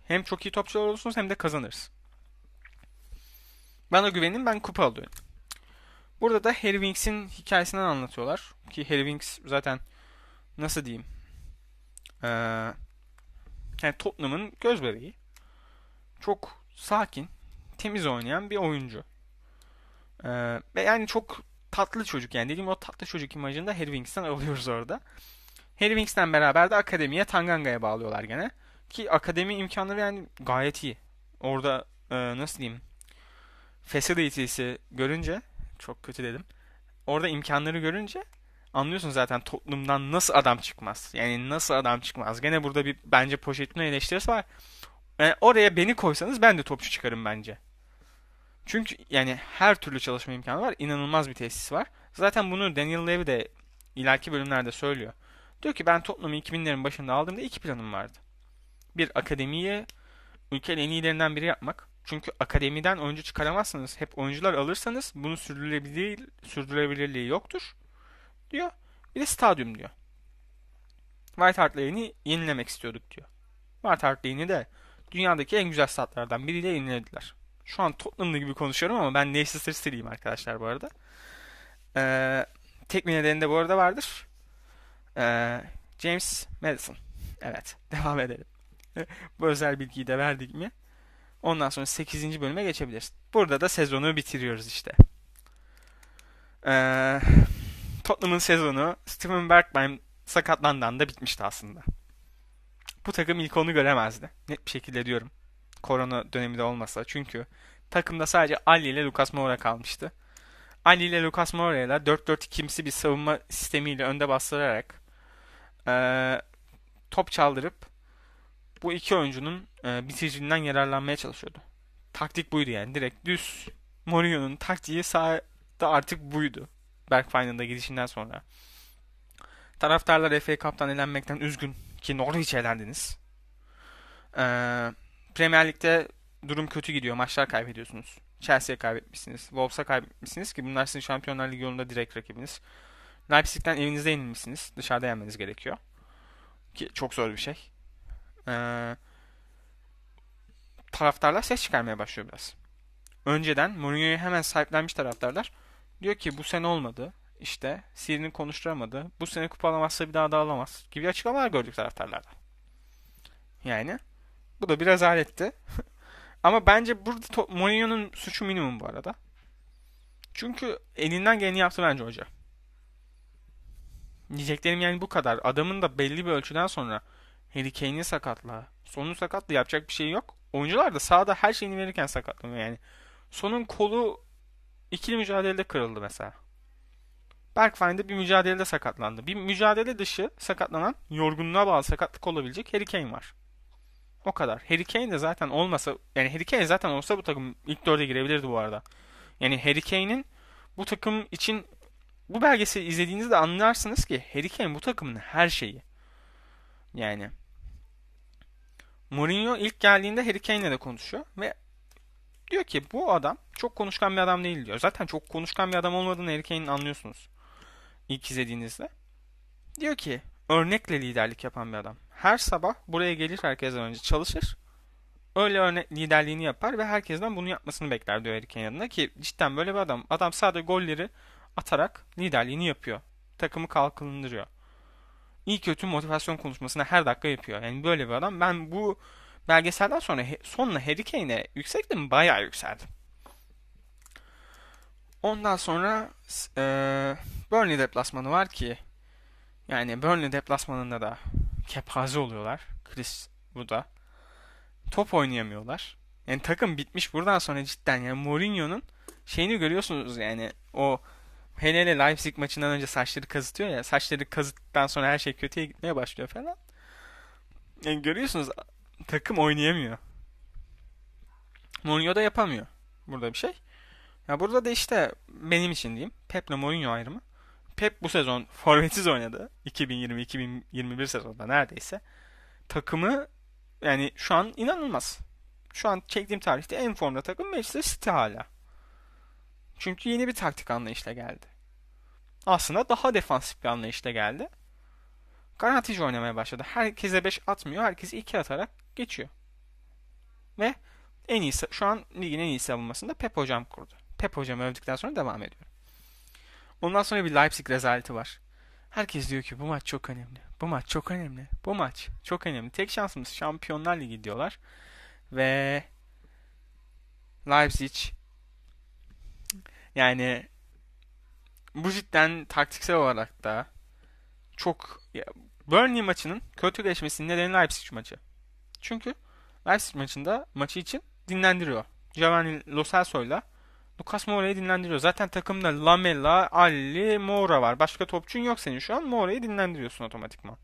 hem çok iyi topçular olursunuz hem de kazanırız. Bana güvenin ben kupa alıyorum. Burada da Harry Winks'in hikayesinden anlatıyorlar. Ki Harry Winks zaten nasıl diyeyim ee, yani Tottenham'ın göz bebeği. Çok sakin, temiz oynayan bir oyuncu. Ee, ve yani çok tatlı çocuk yani dediğim o tatlı çocuk imajını da Harry Winks'ten alıyoruz orada. Harry Winks'ten beraber de akademiye Tanganga'ya bağlıyorlar gene. Ki akademi imkanları yani gayet iyi. Orada e, nasıl diyeyim facilities'i görünce çok kötü dedim. Orada imkanları görünce anlıyorsun zaten Tottenham'dan nasıl adam çıkmaz. Yani nasıl adam çıkmaz. Gene burada bir bence Pochettino eleştirisi var. Yani oraya beni koysanız ben de topçu çıkarım bence. Çünkü yani her türlü çalışma imkanı var. İnanılmaz bir tesis var. Zaten bunu Daniel Levy de ileriki bölümlerde söylüyor. Diyor ki ben Tottenham'ı 2000'lerin başında aldığımda iki planım vardı. Bir akademiyi ülkenin en iyilerinden biri yapmak. Çünkü akademiden oyuncu çıkaramazsanız, hep oyuncular alırsanız bunun sürdürülebilirliği, sürdürülebilirliği yoktur diyor. Bir de stadyum diyor. White Hart Lane'i yenilemek istiyorduk diyor. White Hart Lane'i de dünyadaki en güzel statlardan biriyle yenilediler. Şu an Tottenham'lı gibi konuşuyorum ama ben Leicester City'liyim arkadaşlar bu arada. Ee, tek bir nedeni de bu arada vardır. Ee, James Madison. Evet. Devam edelim. Bu özel bilgiyi de verdik mi? Ondan sonra 8. bölüme geçebiliriz. Burada da sezonu bitiriyoruz işte. Ee, Tottenham'ın sezonu Steven Bergwijn sakatlandan da bitmişti aslında. Bu takım ilk onu göremezdi. Net bir şekilde diyorum. Korona döneminde olmasa. Çünkü takımda sadece Ali ile Lucas Moura kalmıştı. Ali ile Lucas Moura'yla 4-4-2'msi bir savunma sistemiyle önde bastırarak e, top çaldırıp bu iki oyuncunun e, bitiriciliğinden yararlanmaya çalışıyordu. Taktik buydu yani. Direkt düz Mourinho'nun taktiği sahada artık buydu. Bergwijn'ın da gidişinden sonra. Taraftarlar FA Cup'tan elenmekten üzgün ki Norwich elendiniz. Ee, Premier Lig'de durum kötü gidiyor. Maçlar kaybediyorsunuz. Chelsea'ye kaybetmişsiniz. Wolves'a kaybetmişsiniz ki bunlar sizin Şampiyonlar Ligi yolunda direkt rakibiniz. Leipzig'ten evinizde yenilmişsiniz. Dışarıda yenmeniz gerekiyor. Ki çok zor bir şey. Ee, taraftarlar ses çıkarmaya başlıyor biraz. Önceden Mourinho'yu hemen sahiplenmiş taraftarlar diyor ki bu sene olmadı. İşte Siri'nin konuşturamadı. Bu sene kupa alamazsa bir daha da alamaz. Gibi açıklamalar gördük taraftarlardan. Yani bu da biraz aletti. Ama bence burada Mourinho'nun suçu minimum bu arada. Çünkü elinden geleni yaptı bence hoca. Diyeceklerim yani bu kadar. Adamın da belli bir ölçüden sonra Harry Kane'in sakatlığı, sonun sakatlığı yapacak bir şey yok. Oyuncular da sahada her şeyini verirken sakatlanıyor yani. Sonun kolu ikili mücadelede kırıldı mesela. Bergwijn'de bir mücadelede sakatlandı. Bir mücadele dışı sakatlanan, yorgunluğa bağlı sakatlık olabilecek Harry Kane var. O kadar. Harry Kane de zaten olmasa, yani Harry Kane zaten olsa bu takım ilk dörde girebilirdi bu arada. Yani Harry Kane'in bu takım için bu belgeseli izlediğinizde anlarsınız ki Harry Kane bu takımın her şeyi. Yani Mourinho ilk geldiğinde Harry Kane'le de konuşuyor ve diyor ki bu adam çok konuşkan bir adam değil diyor. Zaten çok konuşkan bir adam olmadığını Harry Kane'in anlıyorsunuz ilk izlediğinizde. Diyor ki örnekle liderlik yapan bir adam. Her sabah buraya gelir herkesten önce çalışır. Öyle örnek liderliğini yapar ve herkesten bunu yapmasını bekler diyor Harry Kane adına ki cidden böyle bir adam. Adam sadece golleri atarak liderliğini yapıyor. Takımı kalkındırıyor. İyi kötü motivasyon konuşmasını her dakika yapıyor. Yani böyle bir adam. Ben bu belgeselden sonra sonla Harry Kane'e yükseldim. Bayağı yükseldim. Ondan sonra e, Burnley deplasmanı var ki yani Burnley deplasmanında da kepaze oluyorlar. Chris bu da. Top oynayamıyorlar. Yani takım bitmiş buradan sonra cidden yani Mourinho'nun şeyini görüyorsunuz yani o hele hele Leipzig maçından önce saçları kazıtıyor ya saçları kazıttıktan sonra her şey kötüye gitmeye başlıyor falan. Yani görüyorsunuz takım oynayamıyor. Mourinho da yapamıyor burada bir şey. Ya burada da işte benim için diyeyim Pep ile Mourinho ayrımı. Pep bu sezon forvetsiz oynadı. 2020-2021 sezonunda neredeyse. Takımı yani şu an inanılmaz. Şu an çektiğim tarihte en formda takım Manchester City hala. Çünkü yeni bir taktik anlayışla geldi. Aslında daha defansif bir anlayışla geldi. Garantici oynamaya başladı. Herkese 5 atmıyor. Herkese 2 atarak geçiyor. Ve en iyi şu an ligin en iyi savunmasında Pep hocam kurdu. Pep hocam övdükten sonra devam ediyorum. Ondan sonra bir Leipzig rezaleti var. Herkes diyor ki bu maç çok önemli. Bu maç çok önemli. Bu maç çok önemli. Tek şansımız Şampiyonlar Ligi diyorlar. Ve Leipzig yani bu cidden taktiksel olarak da çok ya, Burnley maçının kötü geçmesinin nedeni Leipzig maçı. Çünkü Leipzig maçında maçı için dinlendiriyor. Giovanni Lo Celso'yla Lucas Moura'yı dinlendiriyor. Zaten takımda Lamela, Ali, Moura var. Başka topçun yok senin şu an. Moura'yı dinlendiriyorsun otomatikman.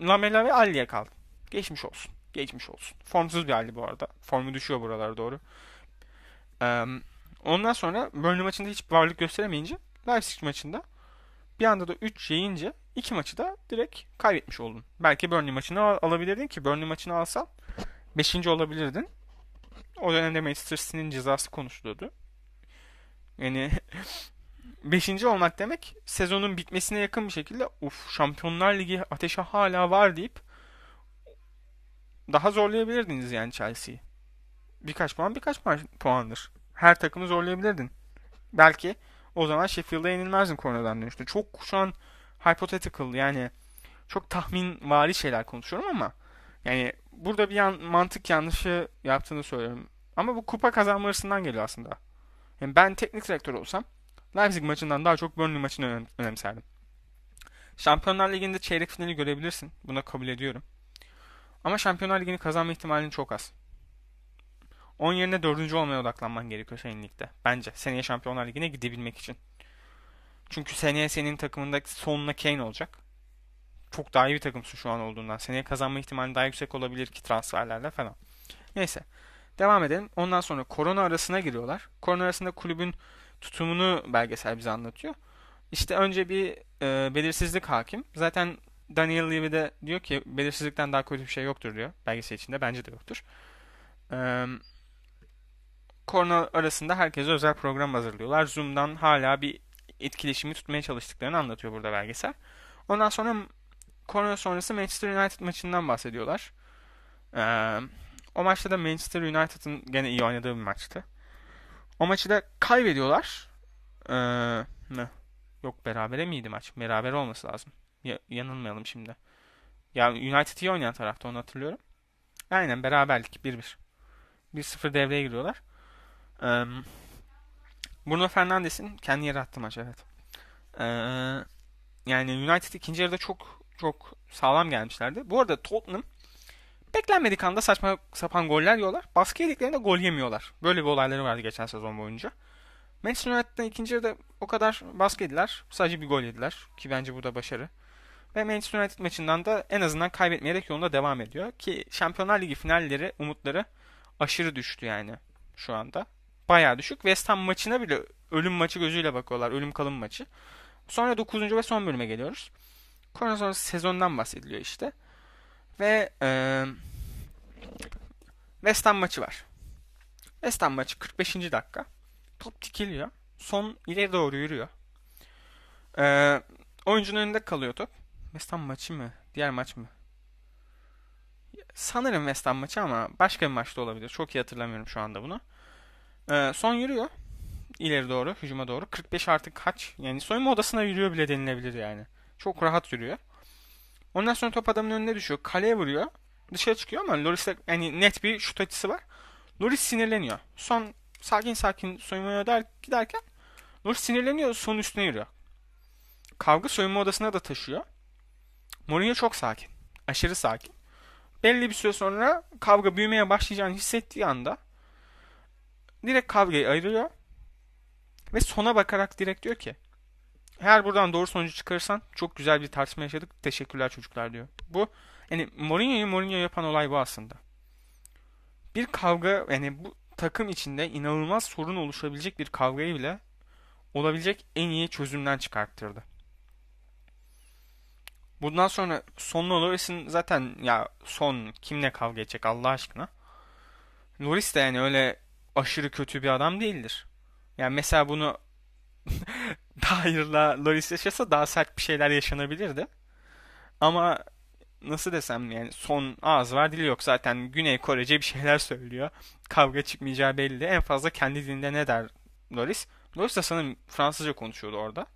Lamela ve Ali'ye kaldın. Geçmiş olsun. Geçmiş olsun. Formsuz bir Ali bu arada. Formu düşüyor buralara doğru. Ee, ondan sonra Burnley maçında hiç varlık gösteremeyince Leipzig maçında bir anda da 3 yiyince iki maçı da direkt kaybetmiş oldun. Belki Burnley maçını al- alabilirdin ki Burnley maçını alsan 5. olabilirdin. O dönemde Manchester City'nin cezası konuşuluyordu. Yani 5. olmak demek sezonun bitmesine yakın bir şekilde uf Şampiyonlar Ligi ateşe hala var deyip daha zorlayabilirdiniz yani Chelsea'yi. Birkaç puan birkaç puandır. Her takımı zorlayabilirdin. Belki o zaman Sheffield'a yenilmezdin kornadan dönüşte. Çok şu an hypothetical yani çok tahmin vari şeyler konuşuyorum ama yani burada bir yan, mantık yanlışı yaptığını söylüyorum. Ama bu kupa kazanma hırsından geliyor aslında. Yani ben teknik direktör olsam Leipzig maçından daha çok Burnley maçını önem, önemserdim. Şampiyonlar Ligi'nde çeyrek finali görebilirsin. Buna kabul ediyorum. Ama Şampiyonlar Ligi'ni kazanma ihtimalin çok az. 10 yerine 4. olmaya odaklanman gerekiyor senin ligde. Bence. Seneye Şampiyonlar Ligi'ne gidebilmek için. Çünkü seneye senin takımında sonuna Kane olacak. Çok daha iyi bir takımsın şu an olduğundan. Seneye kazanma ihtimali daha yüksek olabilir ki transferlerle falan. Neyse. Devam edelim. Ondan sonra korona arasına giriyorlar. Korona arasında kulübün tutumunu belgesel bize anlatıyor. İşte önce bir e, belirsizlik hakim. Zaten Daniel Levy de diyor ki belirsizlikten daha kötü bir şey yoktur diyor belgesel içinde. Bence de yoktur. E, korona arasında herkese özel program hazırlıyorlar. Zoom'dan hala bir etkileşimi tutmaya çalıştıklarını anlatıyor burada belgesel. Ondan sonra korona sonrası Manchester United maçından bahsediyorlar. Ee, o maçta da Manchester United'ın gene iyi oynadığı bir maçtı. O maçı da kaybediyorlar. Ee? Yok berabere miydi maç? Beraber olması lazım. Ya, yanılmayalım şimdi. Ya United iyi oynayan tarafta onu hatırlıyorum. Aynen beraberlik 1-1. 1-0 devreye giriyorlar. Ee, Bruno Fernandes'in kendi yarattığı maç evet. Ee, yani United ikinci yarıda çok çok sağlam gelmişlerdi. Bu arada Tottenham beklenmedik anda saçma sapan goller yiyorlar. Baskı yediklerinde gol yemiyorlar. Böyle bir olayları vardı geçen sezon boyunca. Manchester United'dan ikinci yarıda o kadar baskı yediler. Sadece bir gol yediler. Ki bence bu da başarı. Ve Manchester United maçından da en azından kaybetmeyerek yolunda devam ediyor. Ki Şampiyonlar Ligi finalleri umutları aşırı düştü yani şu anda. Bayağı düşük. West Ham maçına bile ölüm maçı gözüyle bakıyorlar. Ölüm kalım maçı. Sonra 9. ve son bölüme geliyoruz. Korona sezondan bahsediliyor işte. Ve e, West Ham maçı var. West Ham maçı 45. dakika. Top dikiliyor. Son ileri doğru yürüyor. E, oyuncunun önünde kalıyor top. West Ham maçı mı? Diğer maç mı? Sanırım West Ham maçı ama başka bir maçta olabilir. Çok iyi hatırlamıyorum şu anda bunu. E, son yürüyor. İleri doğru, hücuma doğru. 45 artık kaç? Yani soyunma odasına yürüyor bile denilebilir yani. Çok rahat yürüyor. Ondan sonra top adamın önüne düşüyor. Kaleye vuruyor. Dışarı çıkıyor ama Loris'te yani net bir şut açısı var. Loris sinirleniyor. Son sakin sakin soyunmaya der, giderken Loris sinirleniyor. Son üstüne yürüyor. Kavga soyunma odasına da taşıyor. Mourinho çok sakin. Aşırı sakin. belli bir süre sonra kavga büyümeye başlayacağını hissettiği anda direkt kavgayı ayırıyor ve sona bakarak direkt diyor ki eğer buradan doğru sonucu çıkarırsan çok güzel bir tartışma yaşadık. Teşekkürler çocuklar diyor. Bu yani Mourinho'yu Mourinho yapan olay bu aslında. Bir kavga yani bu takım içinde inanılmaz sorun oluşabilecek bir kavgayı bile olabilecek en iyi çözümden çıkarttırdı. Bundan sonra son Loris'in zaten ya son kimle kavga edecek Allah aşkına. Loris de yani öyle aşırı kötü bir adam değildir. Yani mesela bunu Dahir'la Loris yaşasa daha sert bir şeyler yaşanabilirdi. Ama nasıl desem yani son ağız var dili yok zaten Güney Korece bir şeyler söylüyor. Kavga çıkmayacağı belli. En fazla kendi dilinde ne der Loris? Loris de sanırım Fransızca konuşuyordu orada.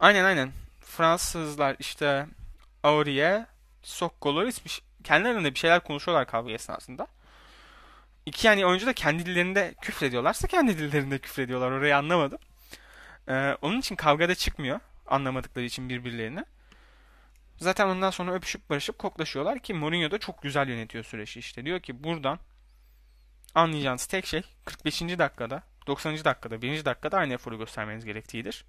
Aynen aynen. Fransızlar işte Aurier, Sokko, Loris bir, kendilerinde bir şeyler konuşuyorlar kavga esnasında. İki yani oyuncu da kendi dillerinde küfrediyorlarsa kendi dillerinde küfrediyorlar. Orayı anlamadım. Ee, onun için kavgada çıkmıyor. Anlamadıkları için birbirlerini. Zaten ondan sonra öpüşüp barışıp koklaşıyorlar ki Mourinho da çok güzel yönetiyor süreci işte. Diyor ki buradan anlayacağınız tek şey 45. dakikada, 90. dakikada, 1. dakikada aynı eforu göstermeniz gerektiğidir.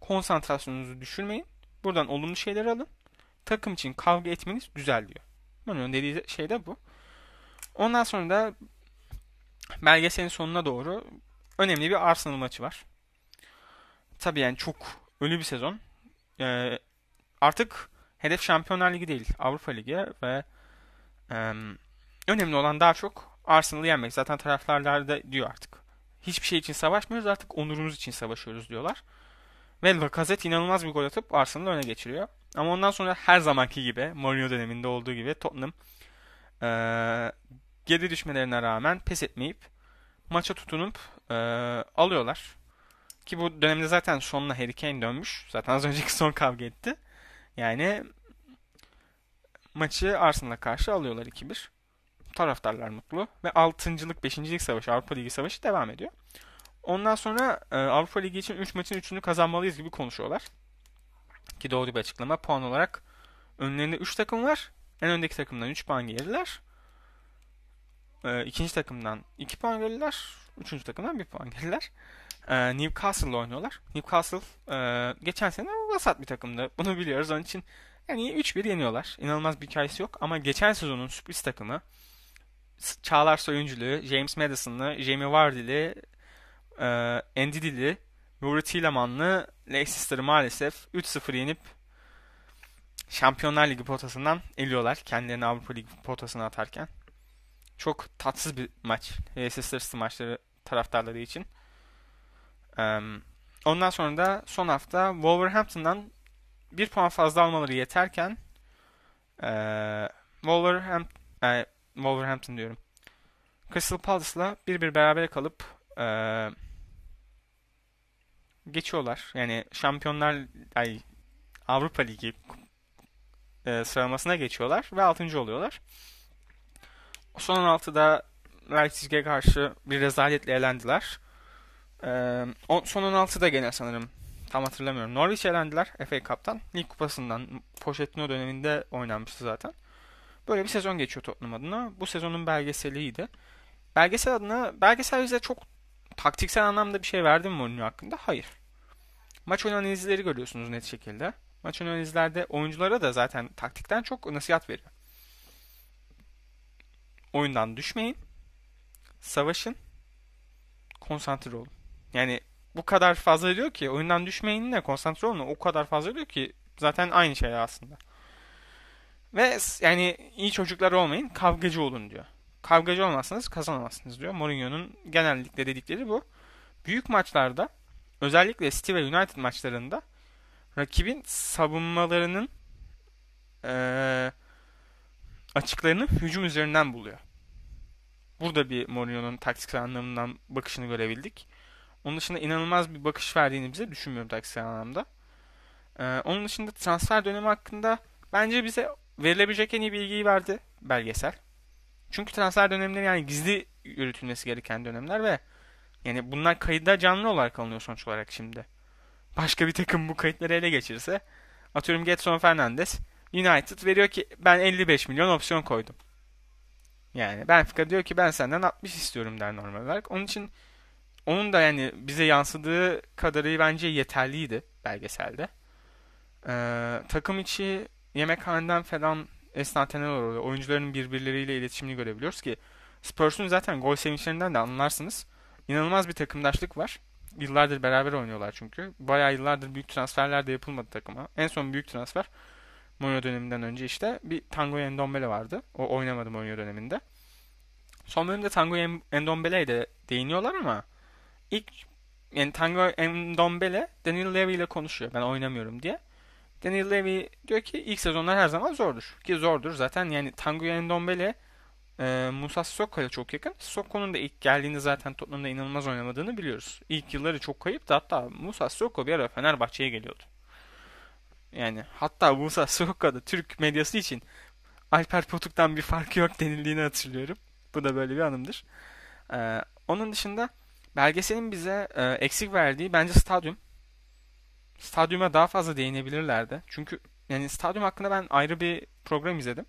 Konsantrasyonunuzu düşürmeyin. Buradan olumlu şeyler alın. Takım için kavga etmeniz güzel diyor. Mourinho'nun dediği şey de bu. Ondan sonra da belgeselin sonuna doğru önemli bir Arsenal maçı var. Tabii yani çok ölü bir sezon. Ee, artık hedef Şampiyonlar Ligi değil, Avrupa Ligi ve e, önemli olan daha çok Arsenal'ı yenmek. Zaten taraftarlar da diyor artık. Hiçbir şey için savaşmıyoruz artık onurumuz için savaşıyoruz diyorlar. Ve Lacazette inanılmaz bir gol atıp Arsenal'ı öne geçiriyor. Ama ondan sonra her zamanki gibi Mourinho döneminde olduğu gibi Tottenham e, geri düşmelerine rağmen pes etmeyip maça tutunup e, alıyorlar. Ki bu dönemde zaten sonuna Harry Kane dönmüş. Zaten az önceki son kavga etti. Yani maçı Arsenal'a karşı alıyorlar 2-1. Taraftarlar mutlu. Ve 6.lık 5. Lig Savaşı, Avrupa Ligi Savaşı devam ediyor. Ondan sonra e, Avrupa Ligi için 3 maçın 3'ünü kazanmalıyız gibi konuşuyorlar. Ki doğru bir açıklama. Puan olarak önlerinde 3 takım var. En öndeki takımdan 3 puan geriler. E, ikinci takımdan 2 puan geriler. Üçüncü takımdan 1 puan geriler. E, Newcastle'la oynuyorlar. Newcastle e, geçen sene vasat bir takımdı. Bunu biliyoruz. Onun için yani 3-1 yeniyorlar. İnanılmaz bir hikayesi yok. Ama geçen sezonun sürpriz takımı Çağlar Soyunculu, James Madison'lı, Jamie Vardy'li, e, Andy Dilli, Rory Tilleman'lı Leicester'ı maalesef 3-0 yenip Şampiyonlar Ligi potasından eliyorlar. Kendilerini Avrupa Ligi potasına atarken. Çok tatsız bir maç. Leicester City maçları taraftarları için. Ondan sonra da son hafta Wolverhampton'dan bir puan fazla almaları yeterken Wolverhampton, e, Wolverhampton diyorum. Crystal Palace'la bir bir beraber kalıp e, geçiyorlar. Yani Şampiyonlar ay Avrupa Ligi e, sıralamasına geçiyorlar ve 6. oluyorlar. Son 16'da Leipzig'e karşı bir rezaletle elendiler. Ee, son 16'da gene sanırım. Tam hatırlamıyorum. Norwich elendiler FA Cup'tan. Lig kupasından Pochettino döneminde oynanmıştı zaten. Böyle bir sezon geçiyor Tottenham adına. Bu sezonun belgeseliydi. Belgesel adına belgesel bize çok taktiksel anlamda bir şey verdi mi Mourinho hakkında? Hayır. Maç analizleri görüyorsunuz net şekilde. Maç analizlerde oyunculara da zaten taktikten çok nasihat veriyor. Oyundan düşmeyin. Savaşın. Konsantre olun. Yani bu kadar fazla diyor ki oyundan düşmeyin de konsantre olun. O kadar fazla diyor ki zaten aynı şey aslında. Ve yani iyi çocuklar olmayın, kavgacı olun diyor. Kavgacı olmazsanız kazanamazsınız diyor. Mourinho'nun genellikle dedikleri bu. Büyük maçlarda özellikle City ve United maçlarında rakibin savunmalarının ee, açıklarını hücum üzerinden buluyor. Burada bir Mourinho'nun taktiksel anlamından bakışını görebildik. Onun dışında inanılmaz bir bakış verdiğini bize düşünmüyorum taktiksel anlamda. Ee, onun dışında transfer dönemi hakkında bence bize verilebilecek en iyi bilgiyi verdi belgesel. Çünkü transfer dönemleri yani gizli yürütülmesi gereken dönemler ve yani bunlar kayıtda canlı olarak alınıyor sonuç olarak şimdi. Başka bir takım bu kayıtları ele geçirse atıyorum Getson Fernandes United veriyor ki ben 55 milyon opsiyon koydum. Yani Benfica diyor ki ben senden 60 istiyorum der normal olarak. Onun için onun da yani bize yansıdığı kadarı bence yeterliydi belgeselde. Ee, takım içi yemekhaneden falan esnanteler oluyor. Oyuncuların birbirleriyle iletişimini görebiliyoruz ki Spurs'un zaten gol sevinçlerinden de anlarsınız. İnanılmaz bir takımdaşlık var. Yıllardır beraber oynuyorlar çünkü. Bayağı yıllardır büyük transferler de yapılmadı takıma. En son büyük transfer Mourinho döneminden önce işte bir Tango Endombele vardı. O oynamadı Mourinho döneminde. Son bölümde Tango Endombele'ye de değiniyorlar ama ilk yani Tango Endombele Daniel Levy ile konuşuyor ben oynamıyorum diye. Daniel Levy diyor ki ilk sezonlar her zaman zordur. Ki zordur zaten yani Tango Endombele e, Musa Sissoko ile çok yakın. Sissoko'nun da ilk geldiğinde zaten Tottenham'da inanılmaz oynamadığını biliyoruz. İlk yılları çok kayıptı. Hatta Musa Sissoko bir ara Fenerbahçe'ye geliyordu. Yani hatta Musa Sissoko da Türk medyası için Alper Potuk'tan bir farkı yok denildiğini hatırlıyorum. Bu da böyle bir anımdır. Ee, onun dışında belgeselin bize e, eksik verdiği bence stadyum. Stadyuma daha fazla değinebilirlerdi. Çünkü yani stadyum hakkında ben ayrı bir program izledim.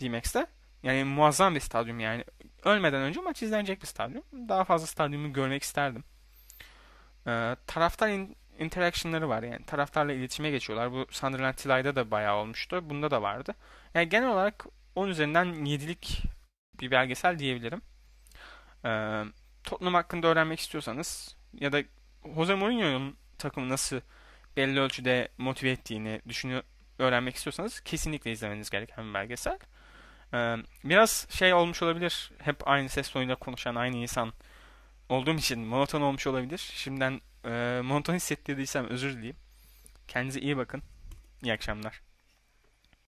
D-Max'te. Yani muazzam bir stadyum yani. Ölmeden önce maç izlenecek bir stadyum. Daha fazla stadyumu görmek isterdim. Ee, taraftar in- interaction'ları var yani. Taraftarla iletişime geçiyorlar. Bu Sunderland Tilay'da da bayağı olmuştu. Bunda da vardı. Yani genel olarak 10 üzerinden 7'lik bir belgesel diyebilirim. Ee, Tottenham hakkında öğrenmek istiyorsanız ya da Jose Mourinho'nun takımı nasıl belli ölçüde motive ettiğini düşünüyor öğrenmek istiyorsanız kesinlikle izlemeniz gereken bir belgesel. Ee, biraz şey olmuş olabilir. Hep aynı ses tonuyla konuşan aynı insan olduğum için monoton olmuş olabilir. Şimdiden e, monoton hissettirdiysem özür dileyim. Kendinize iyi bakın. İyi akşamlar.